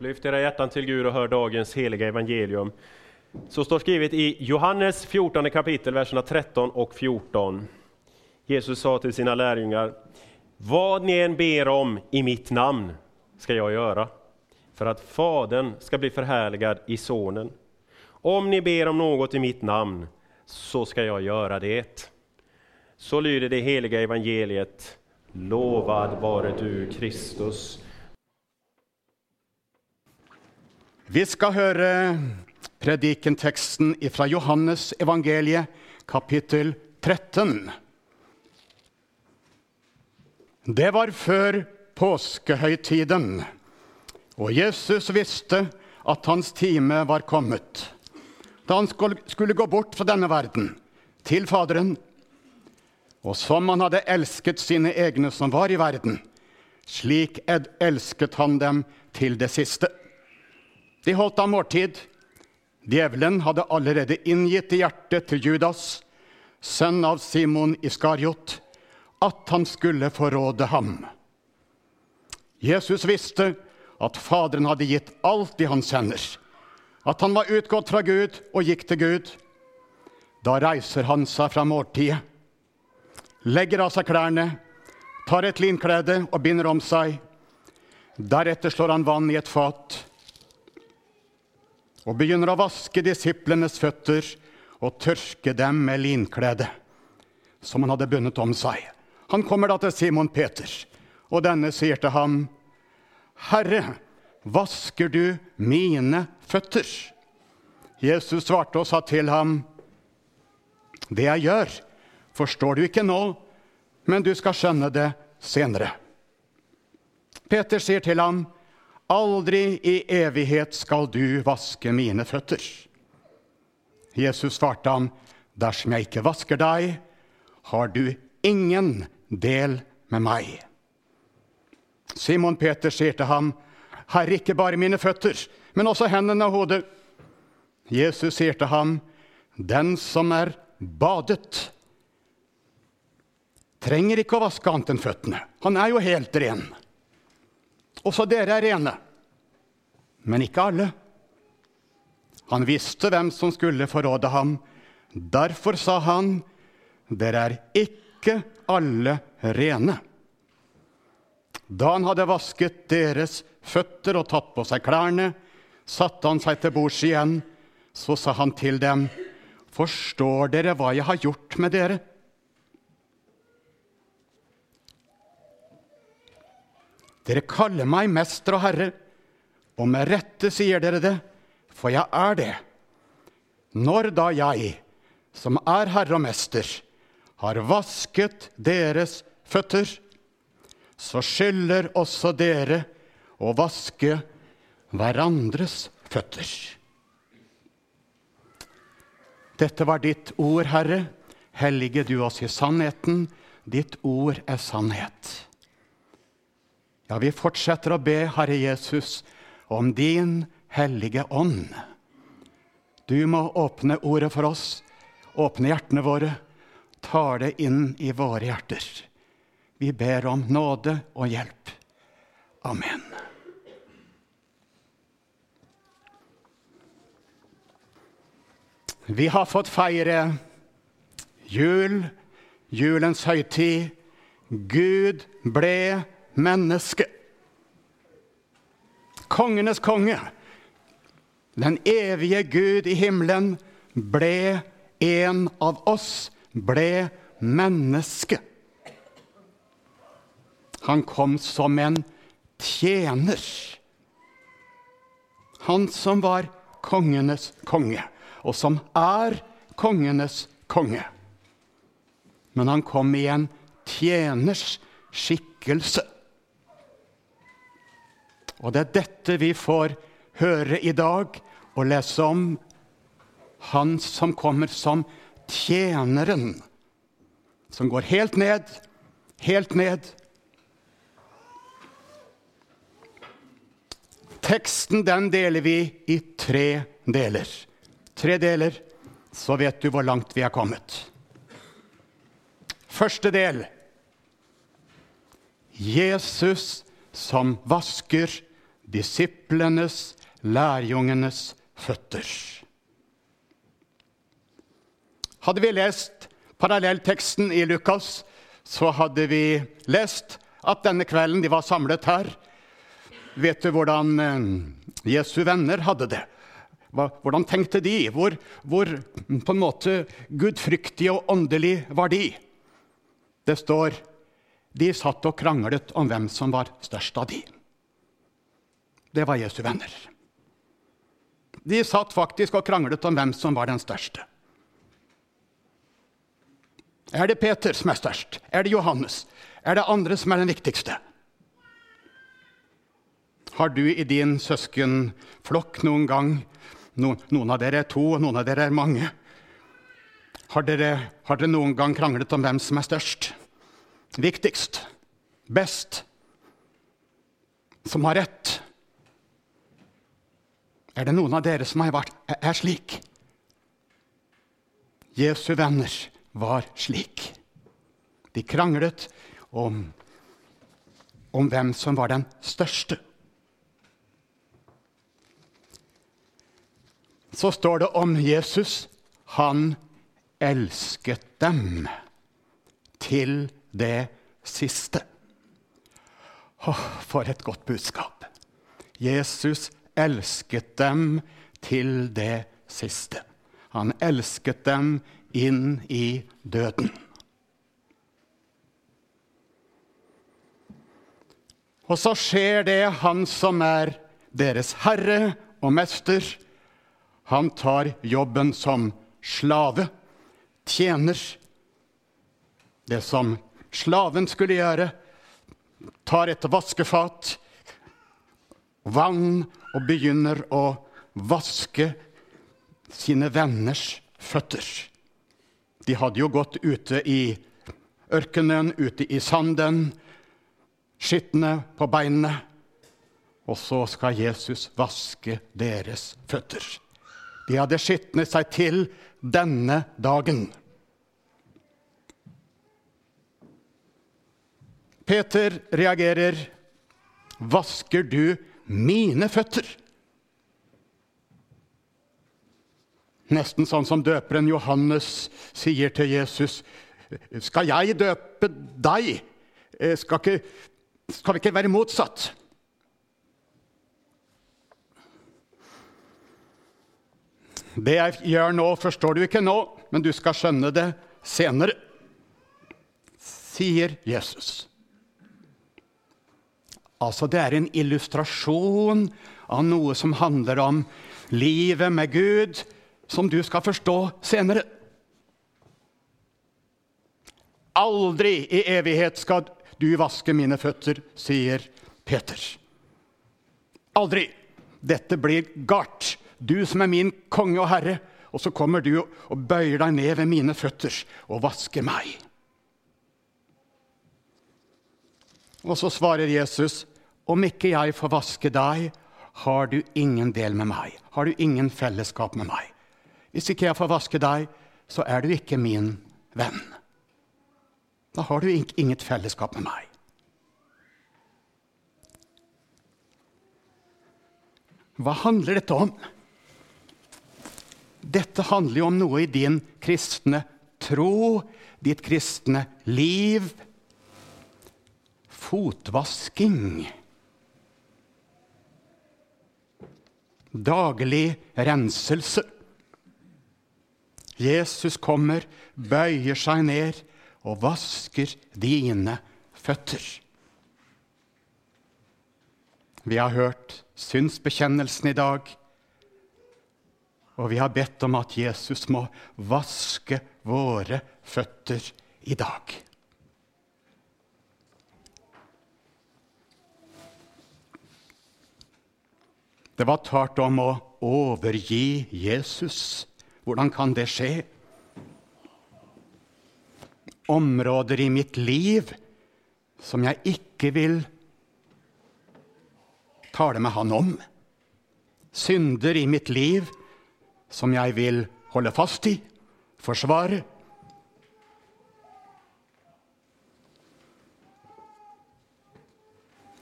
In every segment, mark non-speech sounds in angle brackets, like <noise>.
Lyft era hjärtan till Gud och hör dagens heliga evangelium. Så står skrivet i Johannes 14 kapitel, verserna 13 och 14. Jesus sa till sina lärjungar, vad ni än ber om i mitt namn ska jag göra, för att Fadern ska bli förhärligad i Sonen. Om ni ber om något i mitt namn, så ska jag göra det. Så lyder det heliga evangeliet. Lovad vare du, Kristus. Vi skal høre predikenteksten fra Johannes evangeliet, kapittel 13. Det var før påskehøytiden, og Jesus visste at hans time var kommet. Da han skulle gå bort fra denne verden, til Faderen, og som han hadde elsket sine egne som var i verden, slik elsket han dem til det siste. De holdt av måltid. Djevelen hadde allerede inngitt i hjertet til Judas, sønn av Simon Iskariot, at han skulle forråde ham. Jesus visste at Faderen hadde gitt alt i hans hender, at han var utgått fra Gud og gikk til Gud. Da reiser han seg fra måltidet, legger av seg klærne, tar et linklede og binder om seg. Deretter slår han vann i et fat og begynner å vaske disiplenes føtter og tørke dem med linkledet som han hadde bundet om seg. Han kommer da til Simon Peter, og denne sier til ham, 'Herre, vasker du mine føtter?' Jesus svarte og sa til ham, 'Det jeg gjør, forstår du ikke nå, men du skal skjønne det senere.' Peter sier til ham, Aldri i evighet skal du vaske mine føtter. Jesus svarte ham, dersom jeg ikke vasker deg, har du ingen del med meg. Simon Peter sier til ham, Herre, ikke bare mine føtter, men også hendene og hodet. Jesus sier til ham, den som er badet, trenger ikke å vaske annet enn føttene. Han er jo helt ren. Også dere er rene, men ikke alle. Han visste hvem som skulle forråde ham. Derfor sa han, dere er ikke alle rene. Da han hadde vasket deres føtter og tatt på seg klærne, satte han seg til bords igjen. Så sa han til dem, Forstår dere hva jeg har gjort med dere? Dere kaller meg mester og herre, og med rette sier dere det, for jeg er det. Når da jeg, som er herre og mester, har vasket deres føtter, så skylder også dere å vaske hverandres føtter. Dette var ditt ord, Herre. Hellige du oss i sannheten. Ditt ord er sannhet. Ja, vi fortsetter å be, Herre Jesus, om din hellige ånd. Du må åpne ordet for oss, åpne hjertene våre, ta det inn i våre hjerter. Vi ber om nåde og hjelp. Amen. Vi har fått feire jul, julens høytid. Gud ble menneske. Kongenes konge, den evige Gud i himmelen, ble en av oss, ble menneske. Han kom som en tjener. Han som var kongenes konge, og som er kongenes konge. Men han kom i en tjeners skikkelse. Og det er dette vi får høre i dag og lese om. Han som kommer som tjeneren, som går helt ned, helt ned. Teksten den deler vi i tre deler. Tre deler, så vet du hvor langt vi er kommet. Første del Jesus som vasker disiplenes, lærjungenes føtter. Hadde vi lest parallellteksten i Lukas, så hadde vi lest at denne kvelden de var samlet her. Vet du hvordan eh, Jesu venner hadde det? Hvordan tenkte de? Hvor, hvor på en måte gudfryktige og åndelige var de? Det står de satt og kranglet om hvem som var størst av de. Det var Jesu venner. De satt faktisk og kranglet om hvem som var den største. Er det Peter som er størst? Er det Johannes? Er det andre som er den viktigste? Har du i din søskenflokk noen gang Noen av dere er to, noen av dere er mange. Har dere, har dere noen gang kranglet om hvem som er størst? Viktigst? Best? Som har rett? Er det noen av dere som har vært, er slik? Jesu venner var slik. De kranglet om, om hvem som var den største. Så står det om Jesus han elsket dem til det siste. Åh, for et godt budskap. Jesus elsket dem til det siste. Han elsket dem inn i døden. Og så skjer det han som er deres herre og mester. Han tar jobben som slave, tjener. Det som slaven skulle gjøre, tar et vaskefat, vann og begynner å vaske sine venners føtter. De hadde jo gått ute i ørkenen, ute i sanden, skitne på beinene. Og så skal Jesus vaske deres føtter. De hadde skitnet seg til denne dagen. Peter reagerer. Vasker du mine føtter. Nesten sånn som døperen Johannes sier til Jesus. Skal jeg døpe deg? Eh, skal, ikke, skal vi ikke være motsatt? Det jeg gjør nå, forstår du ikke nå, men du skal skjønne det senere, sier Jesus. Altså, det er en illustrasjon av noe som handler om livet med Gud, som du skal forstå senere. Aldri i evighet skal du vaske mine føtter, sier Peter. Aldri. Dette blir gart. Du som er min konge og herre, og så kommer du og bøyer deg ned ved mine føtter og vasker meg. Og så svarer Jesus, 'Om ikke jeg får vaske deg, har du ingen del med meg.' 'Har du ingen fellesskap med meg.' Hvis ikke jeg får vaske deg, så er du ikke min venn. Da har du inget fellesskap med meg. Hva handler dette om? Dette handler jo om noe i din kristne tro, ditt kristne liv fotvasking. Daglig renselse. Jesus kommer, bøyer seg ned og vasker dine føtter. Vi har hørt synsbekjennelsen i dag, og vi har bedt om at Jesus må vaske våre føtter i dag. Det var talt om å overgi Jesus. Hvordan kan det skje? Områder i mitt liv som jeg ikke vil tale med Han om. Synder i mitt liv som jeg vil holde fast i, forsvare.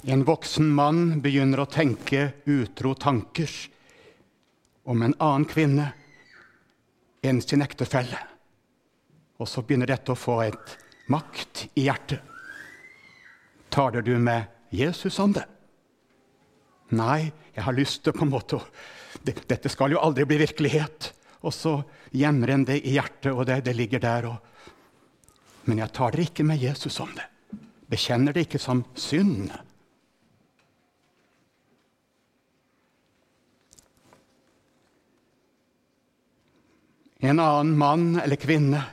En voksen mann begynner å tenke utro tanker om en annen kvinne enn sin ektefelle. Og så begynner dette å få et makt i hjertet. Taler du med Jesus om det? Nei, jeg har lyst til på en måte Dette skal jo aldri bli virkelighet. Og så gjemmer en det i hjertet, og det, det ligger der. Og... Men jeg taler ikke med Jesus om det. Bekjenner det ikke som synd. En annen mann eller kvinne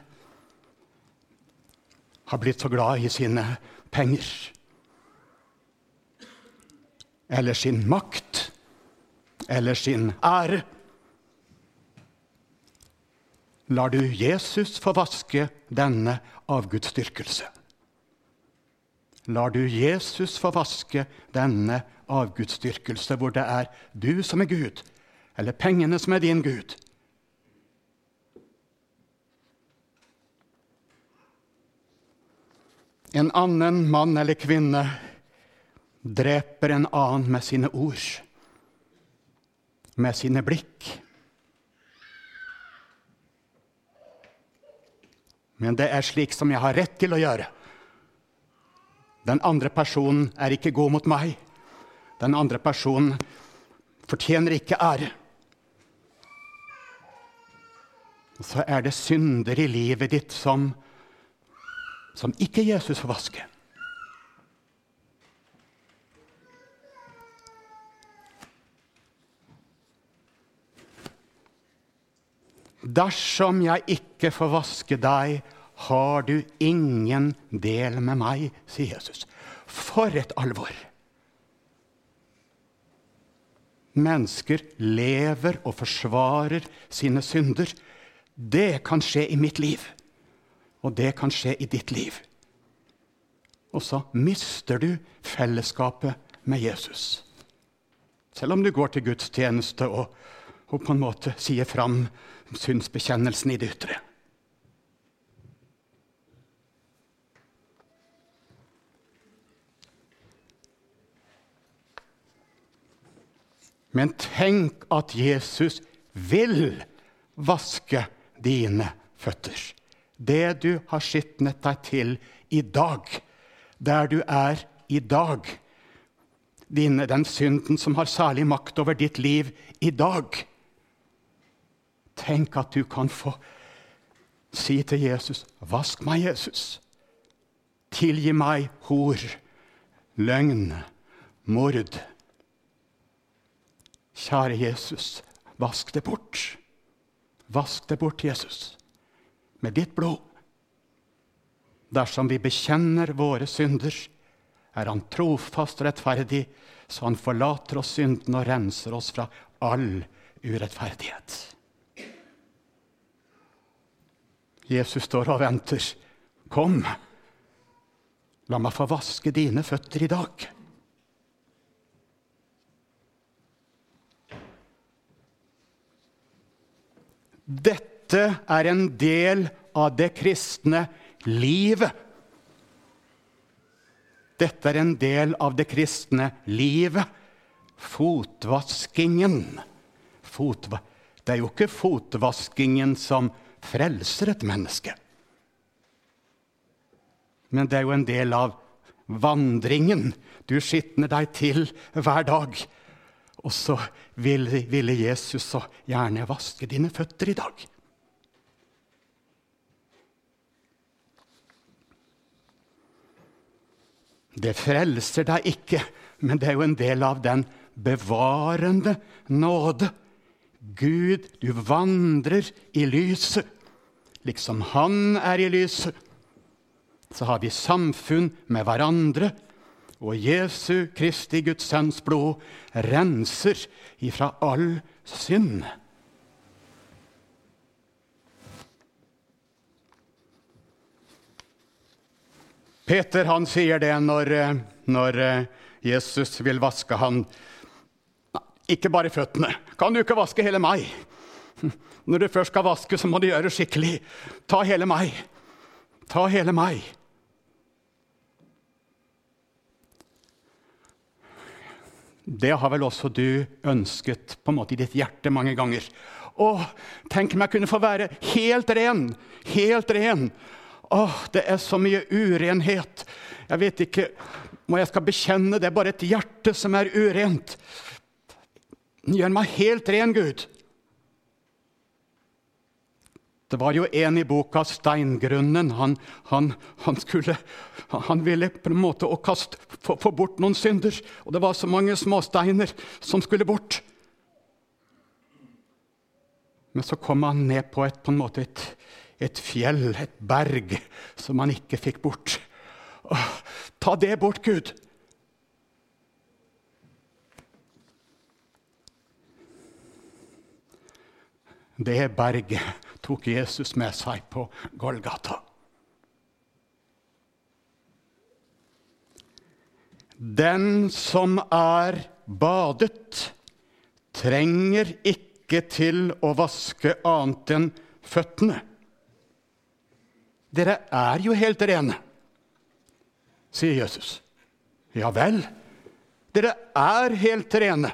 har blitt så glad i sine penger eller sin makt eller sin ære. Lar du Jesus få vaske denne avgudsdyrkelse? Lar du Jesus få vaske denne avgudsdyrkelse, hvor det er du som er Gud, eller pengene som er din Gud? En annen mann eller kvinne dreper en annen med sine ord, med sine blikk. Men det er slik som jeg har rett til å gjøre. Den andre personen er ikke god mot meg. Den andre personen fortjener ikke ære. Og så er det synder i livet ditt som, som ikke Jesus får vaske. Dersom jeg ikke får vaske deg, har du ingen del med meg, sier Jesus. For et alvor! Mennesker lever og forsvarer sine synder. Det kan skje i mitt liv, og det kan skje i ditt liv. Og så mister du fellesskapet med Jesus. Selv om du går til gudstjeneste og, og på en måte sier fram synsbekjennelsen i det ytre. Men tenk at Jesus vil vaske dine føtter. Det du har skitnet deg til i dag, der du er i dag. Dine, den synden som har særlig makt over ditt liv i dag. Tenk at du kan få si til Jesus, 'Vask meg, Jesus.' Tilgi meg hor, løgn, mord. Kjære Jesus, vask det bort. Vask det bort, Jesus, med ditt blod. Dersom vi bekjenner våre synder, er Han trofast og rettferdig, så Han forlater oss synden og renser oss fra all urettferdighet. Jesus står og venter. Kom, la meg få vaske dine føtter i dag. Dette er en del av det kristne livet. Dette er en del av det kristne livet. Fotvaskingen. Fotva det er jo ikke fotvaskingen som frelser et menneske. Men det er jo en del av vandringen. Du skitner deg til hver dag. Og så ville, ville Jesus så gjerne vaske dine føtter i dag. Det frelser deg ikke, men det er jo en del av den bevarende nåde. Gud, du vandrer i lyset, liksom Han er i lyset. Så har vi samfunn med hverandre, og Jesu Kristi Guds Sønns blod renser ifra all synd. Peter han sier det når, når Jesus vil vaske han ikke bare føttene. Kan du ikke vaske hele meg? <laughs> Når du først skal vaske, så må du gjøre det skikkelig. Ta hele meg. Ta hele meg. Det har vel også du ønsket på en måte i ditt hjerte mange ganger. Å, tenk om jeg kunne få være helt ren! Helt ren! Å, det er så mye urenhet. Jeg vet ikke om jeg skal bekjenne det er bare et hjerte som er urent. Gjør meg helt ren, Gud. Det var jo en i boka 'Steingrunnen'. Han, han, han, skulle, han ville på en måte å kaste, få, få, bort noen synder. Og det var så mange småsteiner som skulle bort. Men så kom han ned på et, på en måte et, et fjell, et berg, som han ikke fikk bort. Åh, ta det bort, Gud! Det berget tok Jesus med seg på Golgata. Den som er badet, trenger ikke til å vaske annet enn føttene. Dere er jo helt rene, sier Jesus. Ja vel, dere er helt rene.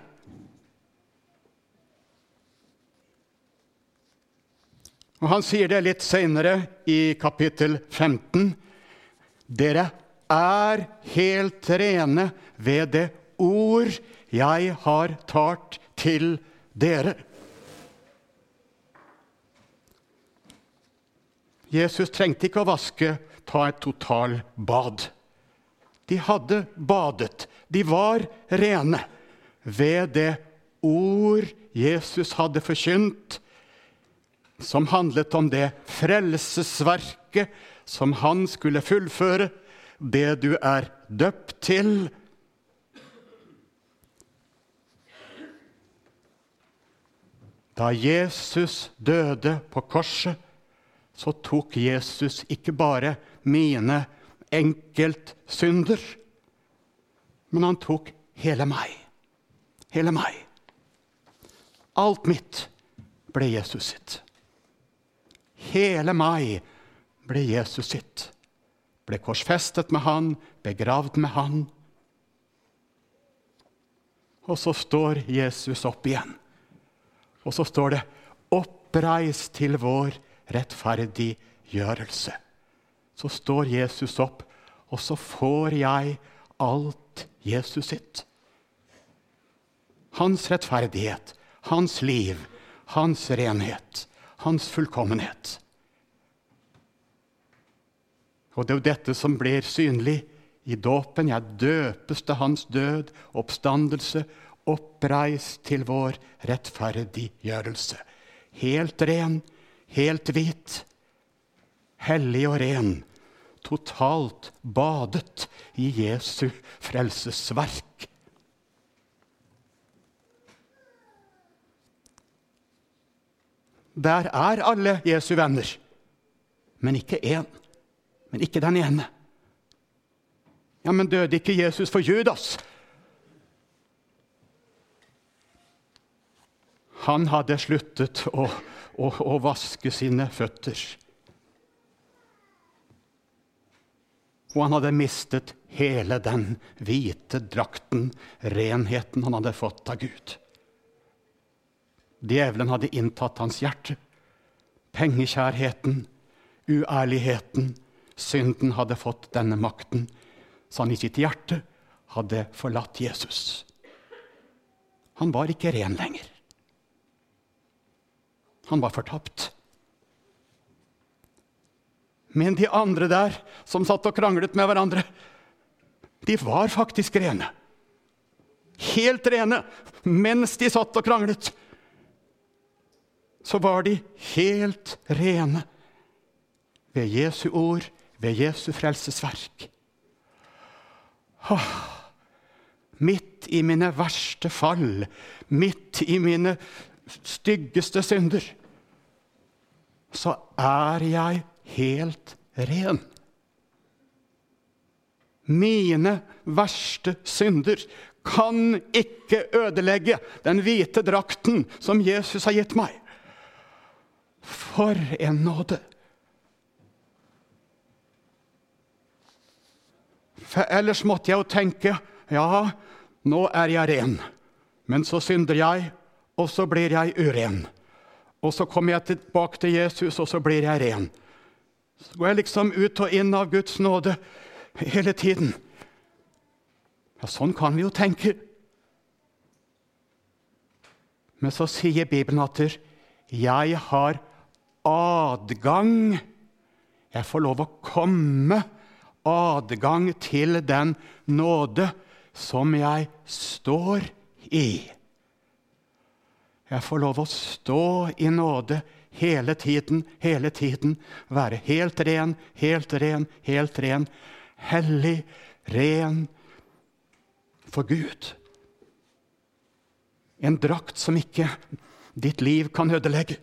Og Han sier det litt senere, i kapittel 15. Dere er helt rene ved det ord jeg har talt til dere. Jesus trengte ikke å vaske, ta et totalbad. De hadde badet. De var rene ved det ord Jesus hadde forkynt som handlet om det frelsesverket som han skulle fullføre, det du er døpt til. Da Jesus døde på korset, så tok Jesus ikke bare mine enkeltsynder, men han tok hele meg. Hele meg. Alt mitt ble Jesus sitt. Hele meg ble Jesus sitt. Ble korsfestet med han, begravd med han. Og så står Jesus opp igjen. Og så står det 'oppreist til vår rettferdiggjørelse'. Så står Jesus opp, og så får jeg alt Jesus sitt. Hans rettferdighet, hans liv, hans renhet hans fullkommenhet. Og det er jo dette som blir synlig i dåpen. Jeg døpes til hans død, oppstandelse, oppreist til vår rettferdiggjørelse. Helt ren, helt hvit, hellig og ren, totalt badet i Jesu frelsesverk. Der er alle Jesu venner, men ikke én. Men ikke den ene. Ja, men døde ikke Jesus for Judas? Han hadde sluttet å, å, å vaske sine føtter. Og han hadde mistet hele den hvite drakten, renheten han hadde fått av Gud. Djevelen hadde inntatt hans hjerte. Pengekjærheten, uærligheten, synden hadde fått denne makten, så han i sitt hjerte hadde forlatt Jesus. Han var ikke ren lenger. Han var fortapt. Men de andre der, som satt og kranglet med hverandre, de var faktisk rene. Helt rene mens de satt og kranglet så var de helt rene ved Jesu ord, ved Jesu frelsesverk. Åh, midt i mine verste fall, midt i mine styggeste synder, så er jeg helt ren. Mine verste synder kan ikke ødelegge den hvite drakten som Jesus har gitt meg. For en nåde! For ellers måtte jeg jo tenke ja, Nå er jeg ren. Men så synder jeg, og så blir jeg uren. Og så kommer jeg tilbake til Jesus, og så blir jeg ren. Så går jeg liksom ut og inn av Guds nåde hele tiden. Ja, sånn kan vi jo tenke. Men så sier Bibelen at 'jeg har adgang'. Jeg får lov å komme. Adgang til den nåde som jeg står i. Jeg får lov å stå i nåde hele tiden, hele tiden. Være helt ren, helt ren, helt ren. Hellig, ren for Gud. En drakt som ikke ditt liv kan ødelegge.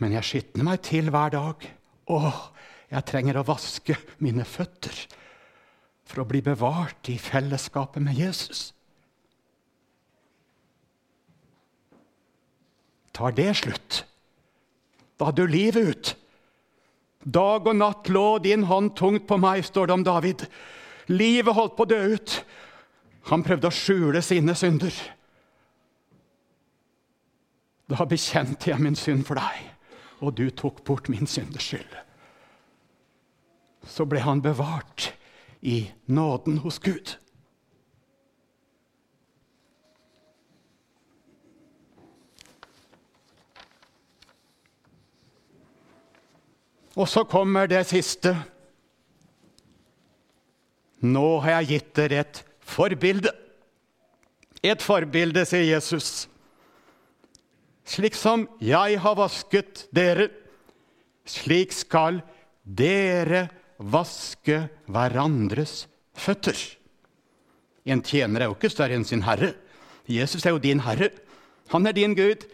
Men jeg skitner meg til hver dag. Å, jeg trenger å vaske mine føtter for å bli bevart i fellesskapet med Jesus. Tar det slutt? Da du livet ut. Dag og natt lå din hånd tungt på meg, står det om David. Livet holdt på å dø ut. Han prøvde å skjule sine synder. Da bekjente jeg min synd for deg, og du tok bort min synders skyld. Så ble han bevart i nåden hos Gud. Og så kommer det siste. Nå har jeg gitt dere et forbilde. Et forbilde, sier Jesus. Slik som jeg har vasket dere, slik skal dere vaske hverandres føtter. En tjener er jo ikke større enn sin herre. Jesus er jo din herre. Han er din Gud,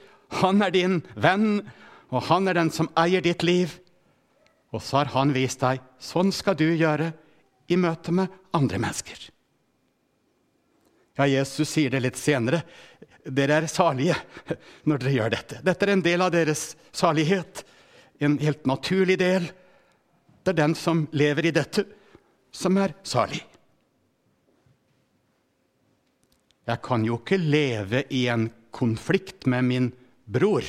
han er din venn, og han er den som eier ditt liv. Og så har han vist deg sånn skal du gjøre i møte med andre mennesker. Ja, Jesus sier det litt senere. Dere er salige når dere gjør dette. Dette er en del av deres salighet. En helt naturlig del. Det er den som lever i dette, som er salig. Jeg kan jo ikke leve i en konflikt med min bror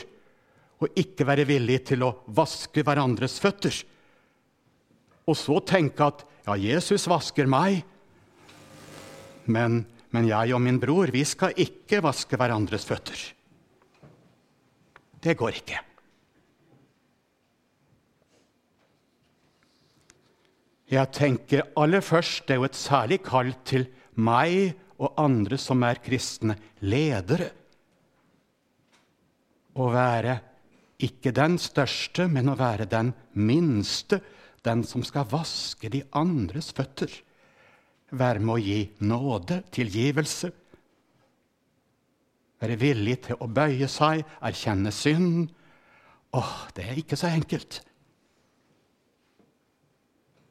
og ikke være villig til å vaske hverandres føtter. Og så tenke at ja, Jesus vasker meg, men, men jeg og min bror vi skal ikke vaske hverandres føtter. Det går ikke. Jeg tenker aller først det er jo et særlig kall til meg og andre som er kristne ledere. Å være ikke den største, men å være den minste, den som skal vaske de andres føtter. Være med å gi nåde, tilgivelse. Være villig til å bøye seg, erkjenne synd. Åh, det er ikke så enkelt.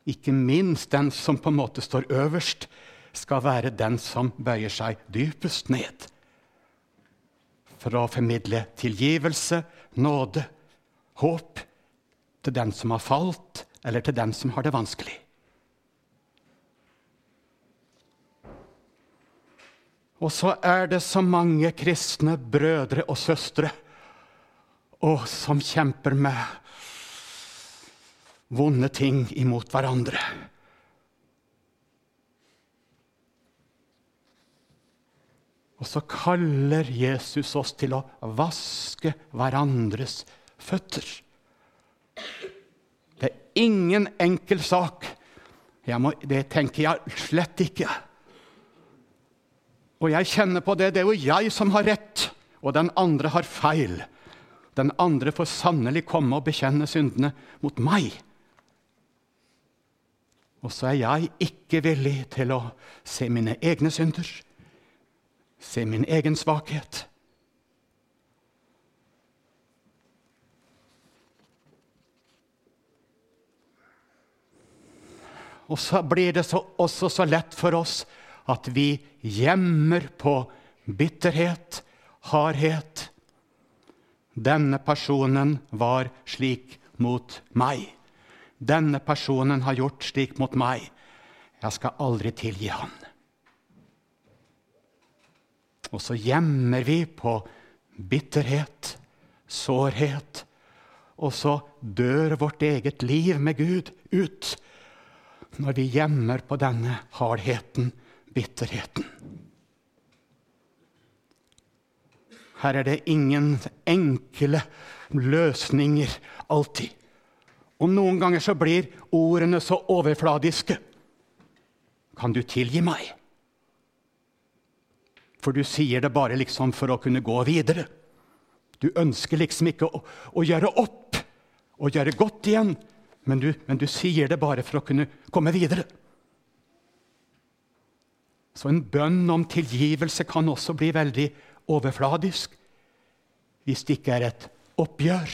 Ikke minst den som på en måte står øverst, skal være den som bøyer seg dypest ned for å formidle tilgivelse, nåde, håp til den som har falt, eller til den som har det vanskelig. Og så er det så mange kristne brødre og søstre og som kjemper med vonde ting imot hverandre. Og så kaller Jesus oss til å vaske hverandres føtter. Det er ingen enkel sak. Må, det tenker jeg slett ikke. Og jeg kjenner på det. Det er jo jeg som har rett, og den andre har feil. Den andre får sannelig komme og bekjenne syndene mot meg. Og så er jeg ikke villig til å se mine egne synder se min egen svakhet. Og så blir det så, også så lett for oss at vi gjemmer på bitterhet, hardhet. Denne personen var slik mot meg. Denne personen har gjort slik mot meg. Jeg skal aldri tilgi han. Og så gjemmer vi på bitterhet, sårhet, og så dør vårt eget liv med Gud ut når vi gjemmer på denne hardheten, bitterheten. Her er det ingen enkle løsninger alltid. Og noen ganger så blir ordene så overfladiske. Kan du tilgi meg? For du sier det bare liksom for å kunne gå videre. Du ønsker liksom ikke å, å gjøre opp og gjøre godt igjen, men du, men du sier det bare for å kunne komme videre. Så en bønn om tilgivelse kan også bli veldig overfladisk hvis det ikke er et oppgjør.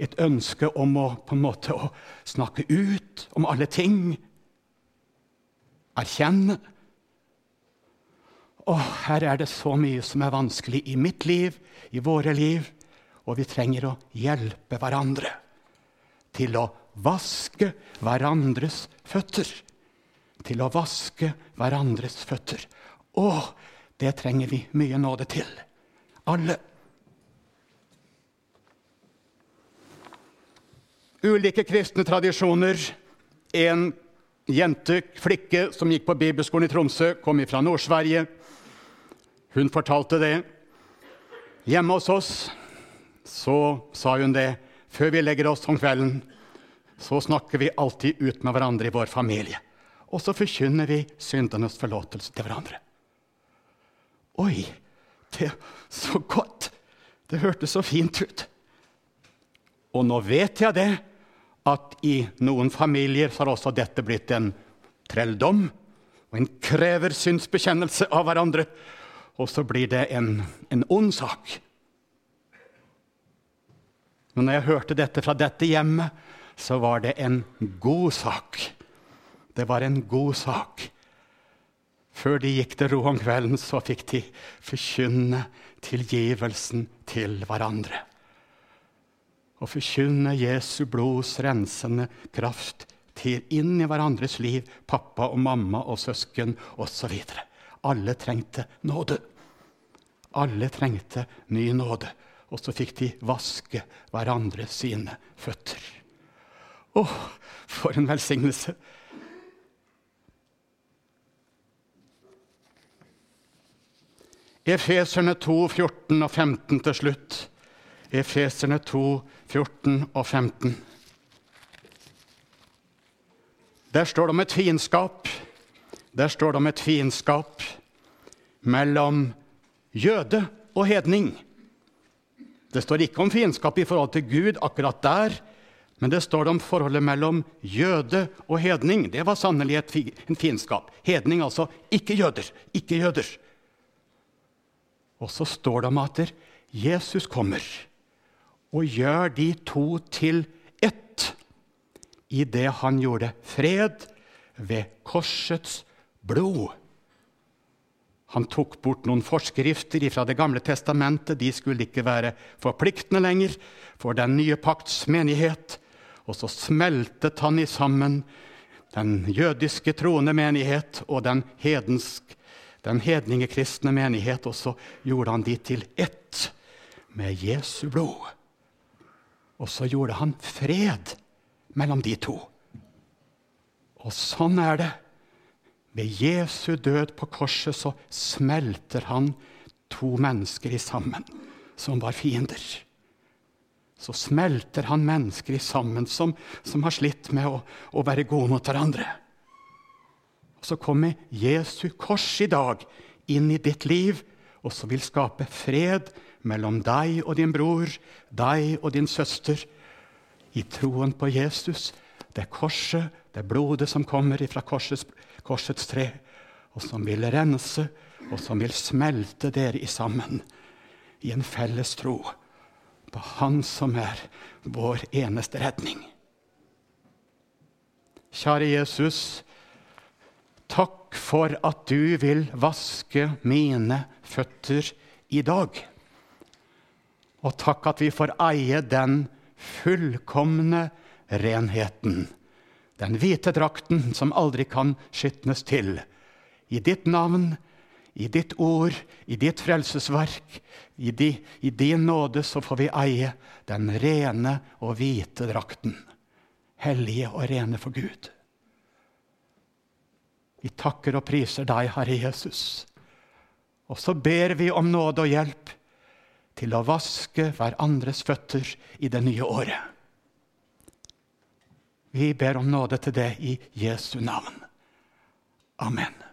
Et ønske om å på en måte snakke ut om alle ting. Erkjenne. Og her er det så mye som er vanskelig i mitt liv, i våre liv, og vi trenger å hjelpe hverandre til å vaske hverandres føtter. Til å vaske hverandres føtter. Å, det trenger vi mye nåde til. Alle. Ulike kristne tradisjoner. En jente, flikke, som gikk på bibelskolen i Tromsø, kom fra Nord-Sverige. Hun fortalte det. Hjemme hos oss så sa hun det. Før vi legger oss om kvelden, så snakker vi alltid ut med hverandre i vår familie. Og så forkynner vi syndenes forlåtelse til hverandre. Oi, det så godt! Det hørtes så fint ut. Og nå vet jeg det, at i noen familier så har også dette blitt en trelldom. Og en krever synsbekjennelse av hverandre. Og så blir det en, en ond sak. Men når jeg hørte dette fra dette hjemmet, så var det en god sak. Det var en god sak. Før de gikk til ro om kvelden, så fikk de forkynne tilgivelsen til hverandre. Og forkynne Jesu blods rensende kraft til inn i hverandres liv, pappa og mamma og søsken osv. Alle trengte nåde. Alle trengte ny nåde. Og så fikk de vaske hverandre sine føtter. Å, for en velsignelse! Efeserne 2, 14 og 15 til slutt. Efeserne 2, 14 og 15. Der står det om et fiendskap. Der står det om et fiendskap mellom jøde og hedning. Det står ikke om fiendskap i forhold til Gud akkurat der, men det står det om forholdet mellom jøde og hedning. Det var sannelig en fiendskap. Hedning, altså ikke jøder. Ikke jøder. Og så står det om at Jesus kommer og gjør de to til ett i det han gjorde fred ved korsets blod. Han tok bort noen forskrifter fra Det gamle testamentet. De skulle ikke være forpliktende lenger for den nye pakts menighet. Og så smeltet han i sammen den jødiske troende menighet og den hedensk den hedningekristne menighet, og så gjorde han de til ett med Jesu blod. Og så gjorde han fred mellom de to. Og sånn er det. Ved Jesu død på korset så smelter han to mennesker i sammen som var fiender. Så smelter han mennesker i sammen som, som har slitt med å, å være gode mot hverandre. Og så kommer Jesu kors i dag inn i ditt liv, og så vil skape fred mellom deg og din bror, deg og din søster, i troen på Jesus. Det korset, det blodet som kommer fra korsets, korsets tre, og som vil rense, og som vil smelte dere i sammen i en felles tro på Han som er vår eneste redning. Kjære Jesus, Takk for at du vil vaske mine føtter i dag. Og takk at vi får eie den fullkomne renheten. Den hvite drakten som aldri kan skitnes til. I ditt navn, i ditt ord, i ditt frelsesverk, i, di, i din nåde, så får vi eie den rene og hvite drakten. Hellige og rene for Gud. Vi takker og priser deg, Herre Jesus. Og så ber vi om nåde og hjelp til å vaske hverandres føtter i det nye året. Vi ber om nåde til det i Jesu navn. Amen.